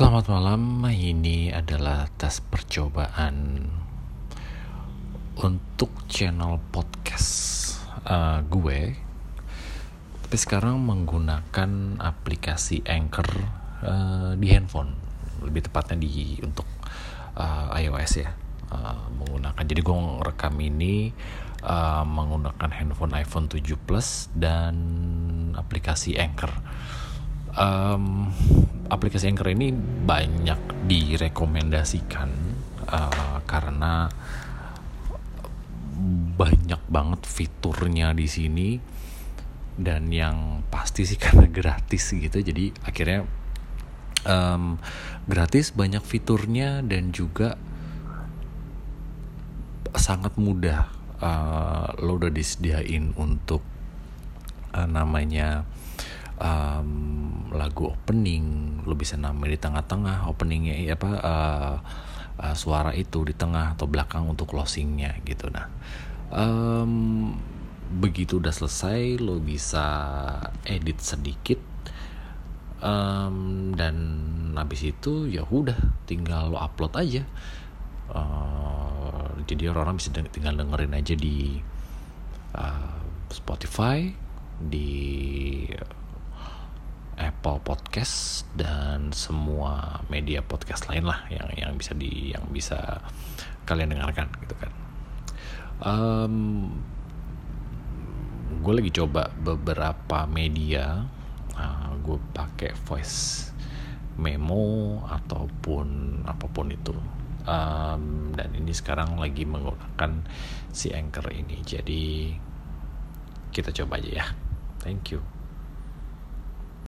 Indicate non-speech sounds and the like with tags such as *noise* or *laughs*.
Selamat malam, ini adalah tes percobaan untuk channel podcast uh, gue. Tapi sekarang menggunakan aplikasi Anchor uh, di handphone, lebih tepatnya di untuk uh, iOS ya. Uh, menggunakan jadi gue rekam ini uh, menggunakan handphone iPhone 7 Plus dan aplikasi Anchor um, aplikasi Anchor ini banyak direkomendasikan uh, karena banyak banget fiturnya di sini. Dan yang pasti sih *laughs* karena gratis gitu jadi akhirnya um, gratis banyak fiturnya dan juga sangat mudah. Uh, lo udah disediain untuk uh, namanya um, lagu opening lo bisa namain di tengah-tengah openingnya ya apa uh, uh, suara itu di tengah atau belakang untuk closingnya gitu. Nah um, begitu udah selesai lo bisa edit sedikit um, dan habis itu ya udah tinggal lo upload aja. Uh, jadi orang-orang bisa tinggal dengerin aja di uh, Spotify di Apple Podcast dan semua media podcast lain lah yang yang bisa di yang bisa kalian dengarkan gitu kan. Um, gue lagi coba beberapa media, uh, gue pakai voice memo ataupun apa pun itu. Um, dan ini sekarang lagi menggunakan si anchor ini. Jadi kita coba aja ya. Thank you.